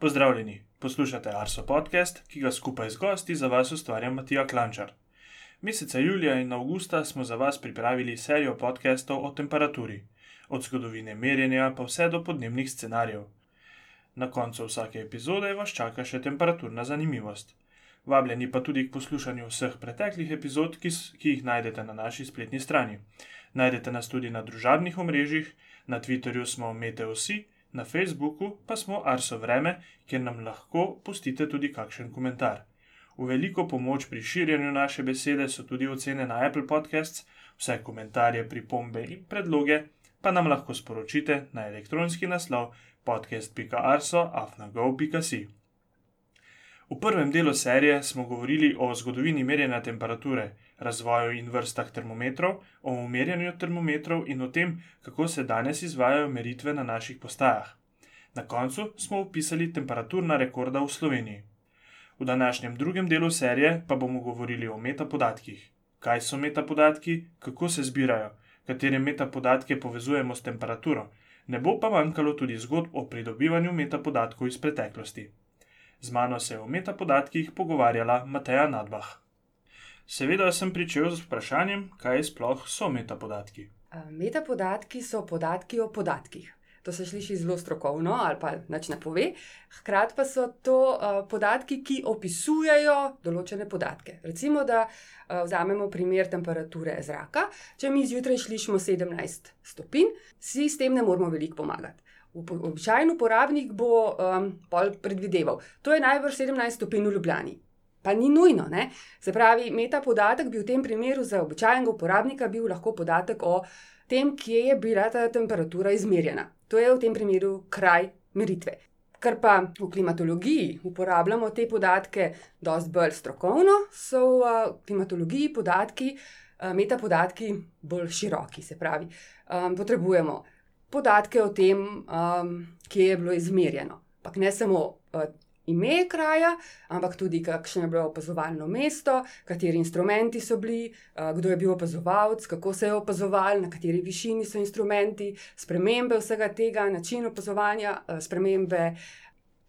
Pozdravljeni, poslušate Arso podcast, ki ga skupaj z gosti za vas ustvarja Matija Klančar. Meseca julija in avgusta smo za vas pripravili serijo podcastov o temperaturi, od zgodovine merjenja pa vse do podnebnih scenarijev. Na koncu vsake epizode vas čaka še temperaturna zanimivost. Vabljeni pa tudi k poslušanju vseh preteklih epizod, ki, ki jih najdete na naši spletni strani. Najdete nas tudi na družabnih omrežjih, na Twitterju smo Meteosi, na Facebooku pa smo Arso Vreme, kjer nam lahko pustite tudi kakšen komentar. V veliko pomoč pri širjenju naše besede so tudi ocene na Apple Podcasts, vse komentarje, pripombe in predloge pa nam lahko sporočite na elektronski naslov podcast.arso.afnago.si. V prvem delu serije smo govorili o zgodovini merjenja temperature, razvoju in vrstah termometrov, o umerjanju termometrov in o tem, kako se danes izvajajo meritve na naših postajah. Na koncu smo upisali temperaturna rekorda v Sloveniji. V današnjem drugem delu serije pa bomo govorili o metapodatkih. Kaj so metapodatki, kako se zbirajo, katere metapodatke povezujemo s temperaturo, ne bo pa manjkalo tudi zgodb o pridobivanju metapodatkov iz preteklosti. Z mano se je o metapodatkih pogovarjala Mateja Nadbah. Seveda sem pričel z vprašanjem, kaj sploh so metapodatki. Metapodatki so podatki o podatkih. To se sliši zelo strokovno ali pa nič ne pove. Hkrati pa so to uh, podatki, ki opisujejo določene podatke. Recimo, da uh, vzamemo primer temperature zraka. Če mi zjutraj slišimo 17 stopinj, si s tem ne moremo veliko pomagati. Običajen uporabnik bo um, predvideval, to je najbrž 17 stopinj v Ljubljani. Pa ni nujno. Ne? Se pravi, meta podatek bi v tem primeru za običajnega uporabnika bil lahko podatek o tem, kje je bila ta temperatura izmerjena. To je v tem primeru kraj meritve. Ker pa v klimatologiji uporabljamo te podatke dosti bolj strokovno, so v klimatologiji podatki, uh, meta podatki bolj široki. Se pravi, um, potrebujemo podatke o tem, um, kje je bilo izmerjeno. Pa ne samo uh, ime kraja, ampak tudi kakšno je bilo opazovalno mesto, kateri instrumenti so bili, uh, kdo je bil opazovalec, kako se je opazoval, na kateri višini so instrumenti, spremembe vsega tega, način opazovanja, uh, spremembe.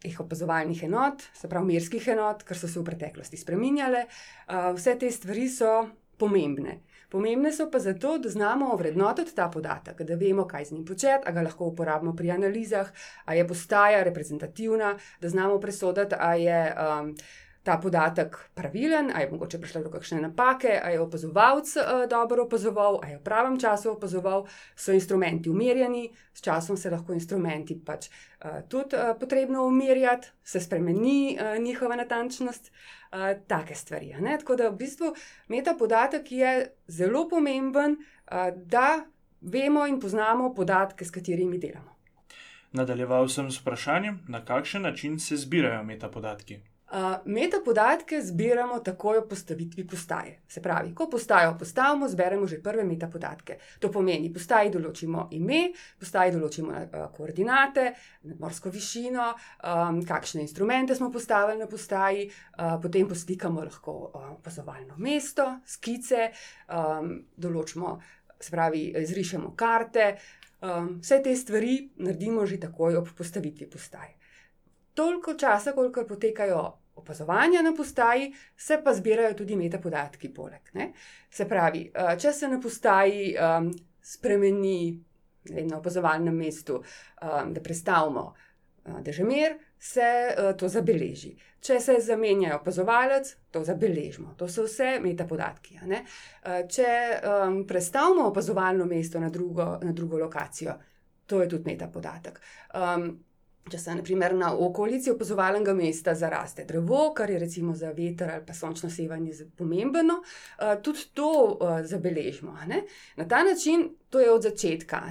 Teh opazovalnih enot, se pravi, merskih enot, ker so se v preteklosti spremenjale, uh, vse te stvari so pomembne. Pomembne so pa zato, da znamo ovrednotiti ta podatek, da vemo, kaj z njim početi, ali ga lahko uporabimo pri analizah, ali je postaja reprezentativna, da znamo presoditi, ali je. Um, Ta podatek pravilen, ali je mogoče prišlo do kakšne napake, ali je opazovalec uh, dobro opazoval, ali je v pravem času opazoval, so instrumenti umirjeni, s časom se lahko instrumenti pač uh, tudi uh, potrebno umirjati, se spremeni uh, njihova natančnost. Uh, take stvari. Tako da v bistvu meta podatek je zelo pomemben, uh, da vemo in poznamo podatke, s katerimi delamo. Nadaljeval sem s vprašanjem, na kakšen način se zbirajo meta podatki. Metapodatke zbiramo takoj po postavitvi postaje. Se pravi, ko postajo postavimo, zberemo že prve metapodatke. To pomeni, postaji določimo ime, postaji določimo uh, koordinate, morsko višino, um, kakšne instrumente smo postavili na postaji, uh, potem poslikamo lahko opazovalno uh, mesto, skice, um, določimo, se pravi, izrišemo karte. Um, vse te stvari naredimo že takoj ob postavitvi postaje. Toliko časa, koliko potekajo opazovanja na postaji, se pa zbirajo tudi metapodatki poleg. Ne? Se pravi, eh, če se na postaji um, spremeni na opazovalnem mestu, um, da prestavimo uh, dežemer, se uh, to zabeleži. Če se zamenja opazovalec, to zabeležimo. To so vse metapodatki. Uh, če um, prestavimo opazovalno mesto na drugo, na drugo lokacijo, to je tudi metapodatek. Um, Če se naprimer na okolici opazovalnega mesta zaraste drevo, kar je recimo za veter ali pa sončno sevanje pomembno, uh, tudi to uh, zabeležimo. Ne? Na ta način, to je od začetka.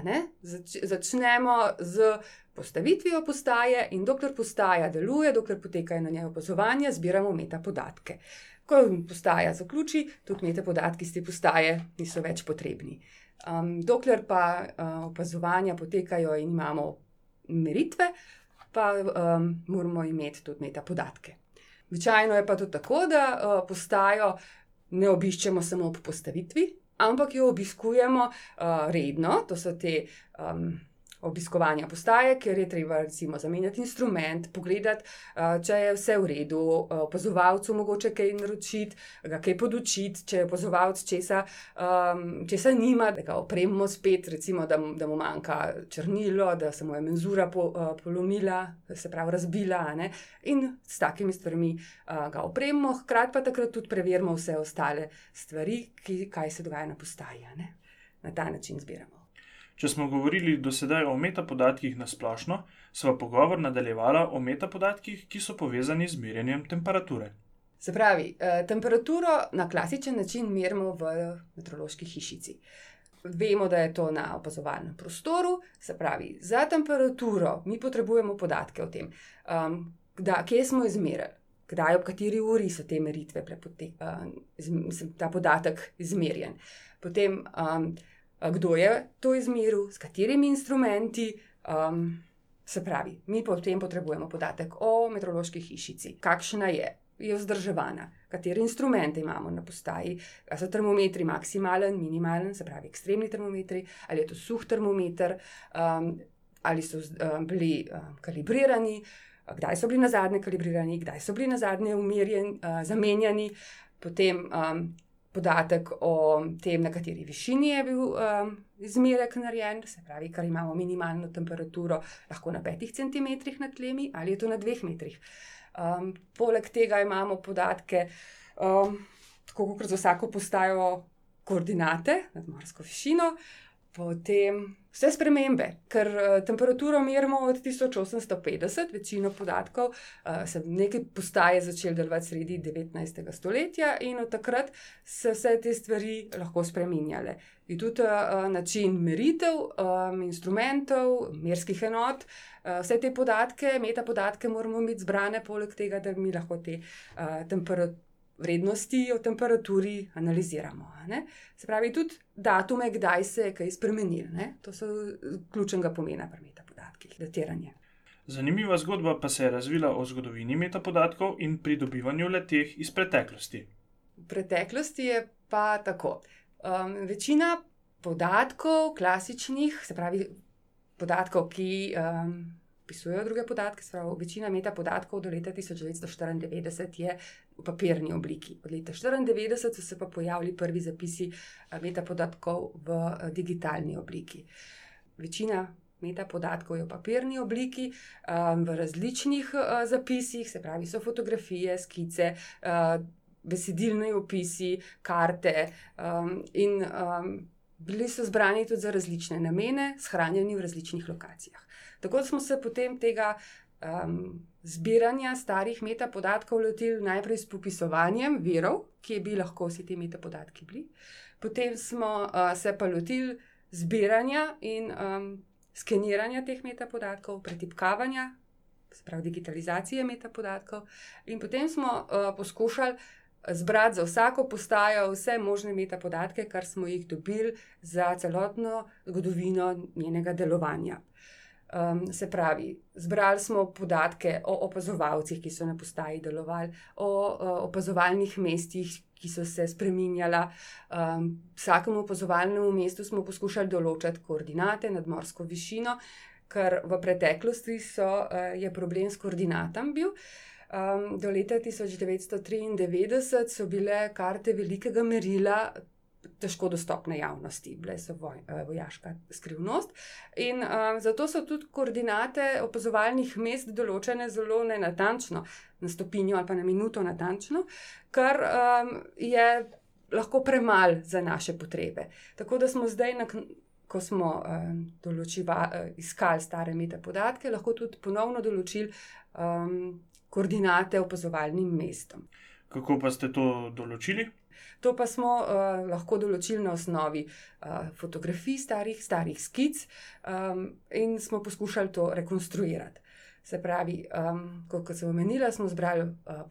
Zač začnemo z postavitvijo postaje in dokler postaja deluje, dokler potekajo na njej opazovanja, zbiramo metapodatke. Ko postaja zaključi, tudi metapodatki z te postaje niso več potrebni. Um, dokler pa uh, opazovanja potekajo in imamo meritve, pa um, moramo imeti tudi neke podatke. Običajno je pa tudi tako, da uh, postajo ne obiščemo samo ob postavitvi, ampak jo obiskujemo uh, redno, to so te um, obiskovanja postaje, ker je treba recimo zamenjati instrument, pogledati, če je vse v redu, opazovalcu mogoče kaj naročiti, ga kaj podučiti, če je opazovalec česa, česa nima, da ga opremo spet, recimo, da, da mu manjka črnilo, da se mu je menzura po, polomila, se pravi razbila. Ne? In s takimi stvarmi ga opremo, hkrati pa takrat tudi preverimo vse ostale stvari, ki, kaj se dogaja na postaji. Na ta način zbiramo. Če smo govorili do sedaj o metapodatkih na splošno, sva pogovor nadaljevala o metapodatkih, ki so povezani z merjenjem temperature. Se pravi, eh, temperaturo na klasičen način merimo v meteorološki hišici. Vemo, da je to na opazovalnem prostoru, se pravi, za temperaturo mi potrebujemo podatke o tem, um, da, kje smo izmerili, kdaj, ob kateri uri so te meritve, prepote, uh, ta podatek izmerjen. Potem, um, kdo je to izmeril, s katerimi instrumenti. Um, se pravi, mi potem potrebujemo podatek o meteorološki hišici, kakšna je, je vzdrževana, katere instrumente imamo na postaji, ali so termometri maksimalen, minimalen, se pravi, ekstremni termometri, ali je to suh termometer, um, ali so um, bili um, kalibrirani, kdaj so bili na zadnje kalibrirani, kdaj so bili na zadnje umirjeni, uh, zamenjani, potem. Um, podatek o tem, na kateri višini je bil um, izmerek narejen, se pravi, kar imamo minimalno temperaturo, lahko na petih centimetrih nad tlemi ali je to na dveh metrih. Um, poleg tega imamo podatke, um, tako kot za vsako postajo, koordinate nad morsko višino, potem vse spremembe, ker uh, temperaturo merimo od 1850, večino podatkov uh, se nekaj postaje začel delovati sredi 19. stoletja in od takrat se vse te stvari lahko spremenjale. In tudi uh, način meritev, um, instrumentov, merskih enot, vse te podatke, metapodatke moramo imeti zbrane, poleg tega, da mi lahko te temperature vrednosti o temperaturi analiziramo. Se pravi, tudi datume, kdaj se je kaj spremenil. Ne? To so ključnega pomena pri metapodatkih, datiranje. Zanimiva zgodba pa se je razvila o zgodovini metapodatkov in pridobivanju leteh iz preteklosti. V preteklosti je pa tako. Um, večina podatkov, klasičnih, se pravi, podatkov, ki um, opisujejo druge podatke, pravi, večina metapodatkov do leta 1994 je v papirni obliki. Od leta 1994 so se pa pojavili prvi zapisi eh, metapodatkov v eh, digitalni obliki. Večina metapodatkov je v papirni obliki, eh, v različnih zapisih, se pravi, so fotografije, skice. Besedilni opisi, karte, um, in um, bili so zbrani tudi za različne namene, shranjeni v različnih lokacijah. Tako smo se potem tega um, zbiranja starih metapodatkov lotili najprej s popisovanjem virov, ki bi lahko vsi ti metapodatki bili. Potem smo uh, se pa lotili zbiranja in um, skeniranja teh metapodatkov, pretipkavanja, se pravi digitalizacije metapodatkov, in potem smo uh, poskušali. Zbrati za vsako postajo vse možne metapodatke, kar smo jih dobili za celotno zgodovino njenega delovanja. Um, se pravi, zbrali smo podatke o opazovalcih, ki so na postaji delovali, o, o opazovalnih mestih, ki so se spremenjala. Um, vsakemu opazovalnemu mestu smo poskušali določiti koordinate nad morsko višino, ker v preteklosti so, uh, je problem s koordinatom bil. Um, do leta 1993 so bile karte velikega merila težko dostopne javnosti, bile so voj, eh, vojaška skrivnost. In um, zato so tudi koordinate opazovalnih mest določene zelo nenatančno, na stopinjo ali pa na minuto natančno, kar um, je lahko premalo za naše potrebe. Tako da smo zdaj, na, ko smo um, določiva, uh, iskali stare metapodatke, lahko tudi ponovno določili um, koordinate opazovalnim mestom. Kako pa ste to določili? To pa smo uh, lahko določili na osnovi uh, fotografij, starih, starih skic um, in smo poskušali to rekonstruirati. Se pravi, um, kot sem omenila, smo zbrali uh,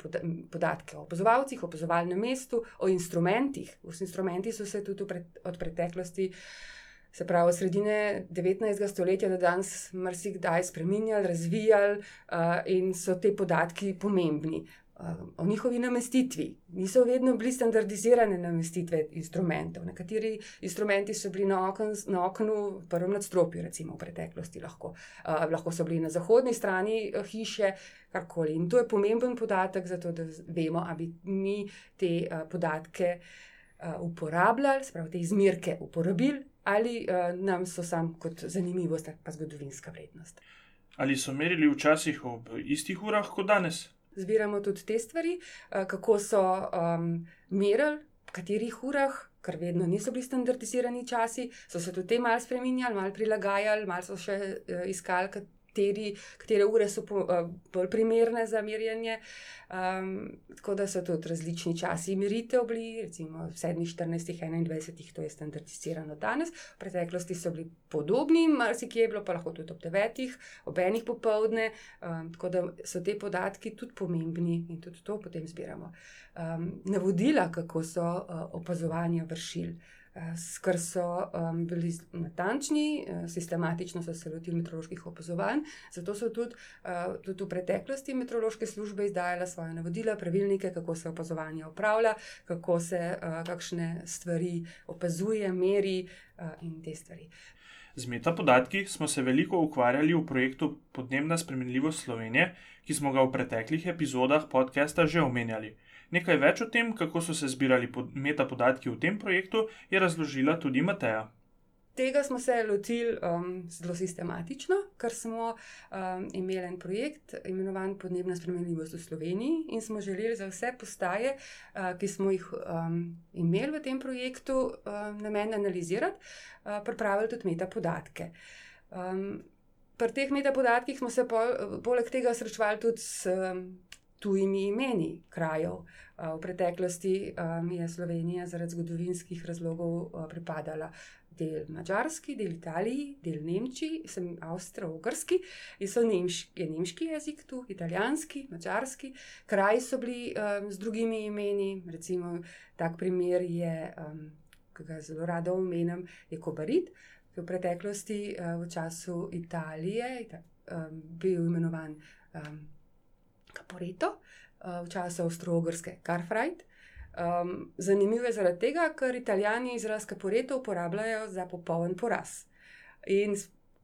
podatke o opazovalcih, opazovalnem mestu, o instrumentih. Vsi instrumenti so se tudi pred, od preteklosti, se pravi, od sredine 19. stoletja do danes, marsikdaj spremenjali, razvijali uh, in so te podatki pomembni. O njihovi namestitvi. Niso vedno bili standardizirane namestitve instrumentov. Nekateri instrumenti so bili na, okn, na oknu, v prvem nadstropju, recimo v preteklosti, lahko, uh, lahko so bili na zahodni strani hiše, karkoli. In to je pomemben podatek, zato da vemo, ali bi mi te uh, podatke uh, uporabljali, spravo te izmerke uporabili, ali uh, nam so sam kot zanimivost, pa zgodovinska vrednost. Ali so merili včasih ob istih urah kot danes? Zbiramo tudi te stvari, eh, kako so um, merili, v katerih urah, ker vedno niso bili standardizirani časi, so se tudi te malo spremenjali, malo prilagajali, malo so še uh, iskali, kateri, katere ure so po, uh, bolj primerne za merjenje. Um, tako da so tudi različni časi meritev bili, recimo v 7, 14, 21, to je standardizirano danes. V preteklosti so bili podobni, marsikje je bilo pa lahko tudi ob 9, ob enih popovdne. Um, tako da so te podatki tudi pomembni in tudi to potem zbiramo. Um, navodila, kako so uh, opazovanja vršili. Eh, ker so um, bili natančni, uh, sistematično so se lotili meteoroloških opazovanj, zato so tudi, uh, tudi v preteklosti meteorološke službe izdajale svoje navodila, pravilnike, kako se opazovanje upravlja, kako se uh, kakšne stvari opazuje, meri uh, in te stvari. Z metapodatki smo se veliko ukvarjali v projektu Podnebna spremenljivost Slovenije, ki smo ga v preteklih epizodah podcasta že omenjali. Nekaj več o tem, kako so se zbirali metapodatki v tem projektu, je razložila tudi Mateja. Tega smo se lotili um, zelo sistematično, ker smo um, imeli en projekt, imenovan Podnebna spremenljivost v Sloveniji, in smo želeli za vse postaje, uh, ki smo jih um, imeli v tem projektu, um, namen analizirati, uh, pripravili tudi metapodatke. Um, pri teh metapodatkih smo se pol, poleg tega srečevali tudi s. Um, tujimi imeni krajev. V preteklosti je Slovenija zaradi zgodovinskih razlogov pripadala del Mačarski, del Italiji, del Nemčiji, sem Avstro-Ogrski in so nemški, je nemški jezik tu, italijanski, mačarski. Kraji so bili um, z drugimi imeni, recimo tak primer je, um, ki ga zelo rada omenjam, je Kobarit, ki je v preteklosti uh, v času Italije um, bil imenovan. Um, Caporeto, uh, v času Avstralske Carfrite. Um, zanimivo je zaradi tega, ker italijani izraz Caporeto uporabljajo za popoln poraz. In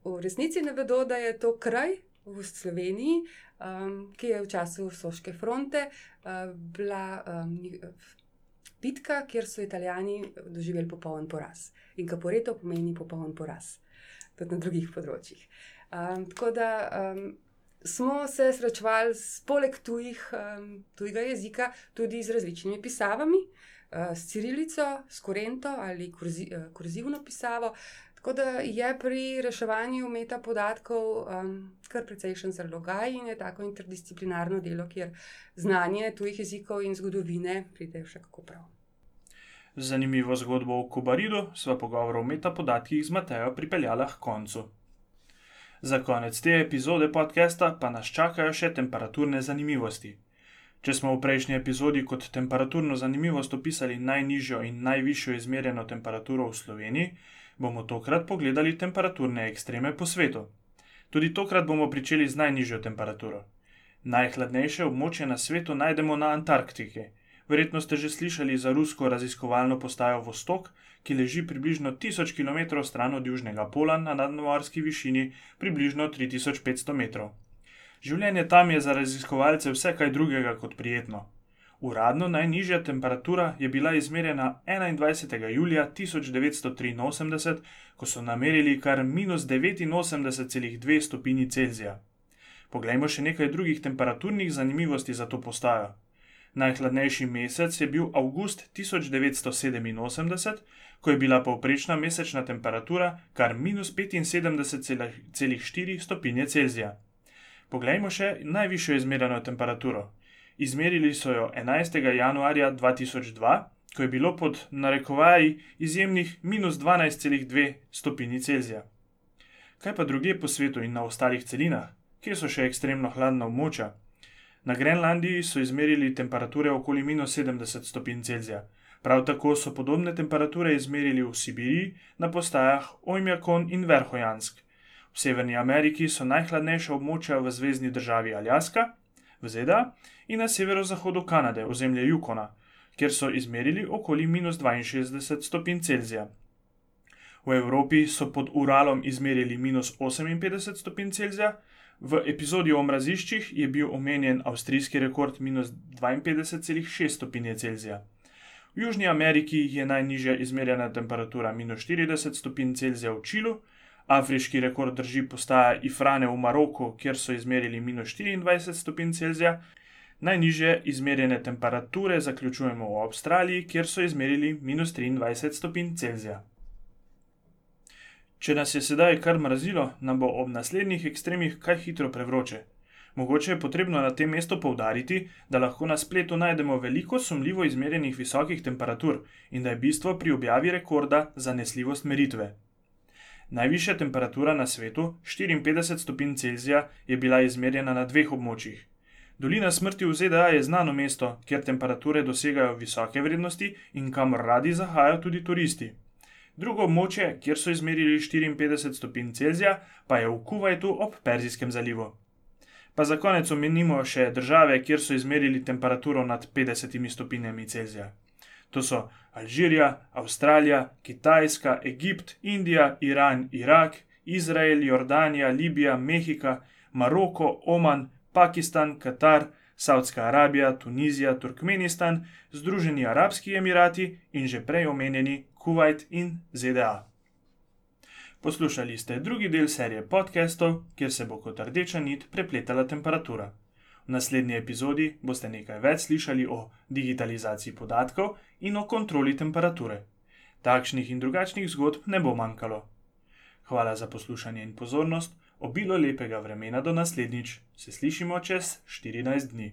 v resnici ne vedo, da je to kraj v Sloveniji, um, ki je v času Soške fronte uh, bila um, bitka, kjer so italijani doživeli popoln poraz. In Caporeto pomeni popoln poraz, tudi na drugih področjih. Um, tako da. Um, smo se srečevali s poleg tujih, um, tujega jezika, tudi z različnimi pisavami, uh, s cirilico, s korento ali kurzi, uh, kurzivno pisavo. Tako da je pri reševanju meta podatkov um, kar precejšen zalogaj in je tako interdisciplinarno delo, kjer znanje tujih jezikov in zgodovine pride še kako prav. Zanimivo zgodbo o Kubaridu sva pogovor o metapodatkih z Matejo pripeljala k koncu. Za konec te epizode podcasta pa nas čakajo še temperaturne zanimivosti. Če smo v prejšnji epizodi kot temperaturno zanimivost opisali najnižjo in najvišjo izmerjeno temperaturo v Sloveniji, bomo tokrat pogledali temperaturne ekstreme po svetu. Tudi tokrat bomo pričeli z najnižjo temperaturo. Najhladnejše območje na svetu najdemo na Antarktiki. Verjetno ste že slišali za rusko raziskovalno postajo Vostok, ki leži približno 1000 km stran od Južnega pola na nadmorski višini približno 3500 metrov. Življenje tam je za raziskovalce vse kaj drugega kot prijetno. Uradno najnižja temperatura je bila izmerjena 21. julija 1983, ko so namerili kar minus 89,2 stopinji Celzija. Poglejmo še nekaj drugih temperaturnih zanimivosti za to postajo. Najhladnejši mesec je bil avgust 1987, ko je bila povprečna mesečna temperatura kar minus 75,4 stopinje Celzija. Poglejmo še najvišjo izmerjeno temperaturo. Izmerili so jo 11. januarja 2002, ko je bilo pod narekovaji izjemnih minus 12,2 stopinje Celzija. Kaj pa druge po svetu in na ostalih celinah, kje so še ekstremno hladna območja? Na Grenlandiji so izmerili temperature okoli minus 70 stopinj Celzija. Prav tako so podobne temperature izmerili v Sibiriji na postajah Ojmjakon in Verhojansk. V Severni Ameriki so najhladnejša območja v zvezdni državi Aljaska, v ZDA in na severozahodu Kanade, ozemlje Yukona, kjer so izmerili okoli minus 62 stopinj Celzija. V Evropi so pod Uralom izmerili minus 58 stopinj Celzija, v epizodi o mraziščih je bil omenjen avstrijski rekord minus 52,6 stopinje Celzija. V Južni Ameriki je najnižja izmerjena temperatura minus 40 stopinj Celzija v Čilu, afriški rekord drži postaja Ifrane v Maroku, kjer so izmerili minus 24 stopinj Celzija. Najnižje izmerjene temperature zaključujemo v Avstraliji, kjer so izmerili minus 23 stopinj Celzija. Če nas je sedaj kar mrazilo, nam bo ob naslednjih ekstremih kaj hitro prevroče. Mogoče je potrebno na tem mestu poudariti, da lahko na spletu najdemo veliko sumljivo izmerjenih visokih temperatur in da je bistvo pri objavi rekorda zanesljivost meritve. Najvišja temperatura na svetu, 54 stopinj Celzija, je bila izmerjena na dveh območjih. Dolina smrti v ZDA je znano mesto, kjer temperature dosegajo visoke vrednosti in kamor radi zahajajo tudi turisti. Drugo območje, kjer so izmerili 54 stopinj Celzija, pa je v Kuwaitu ob Perzijskem zalivu. Pa za konec omenimo še države, kjer so izmerili temperaturo nad 50 stopinjami Celzija. To so Alžirija, Avstralija, Kitajska, Egipt, Indija, Iran, Irak, Izrael, Jordanija, Libija, Mehika, Maroko, Oman, Pakistan, Katar, Saudska Arabija, Tunizija, Turkmenistan, Združeni arabski emirati in že prej omenjeni Kuwait in ZDA. Poslušali ste drugi del serije podcastov, kjer se bo kot rdeča nit prepletala temperatura. V naslednji epizodi boste nekaj več slišali o digitalizaciji podatkov in o kontroli temperature. Takšnih in drugačnih zgodb ne bo manjkalo. Hvala za poslušanje in pozornost, obilo lepega vremena do naslednjič, se slišimo čez 14 dni.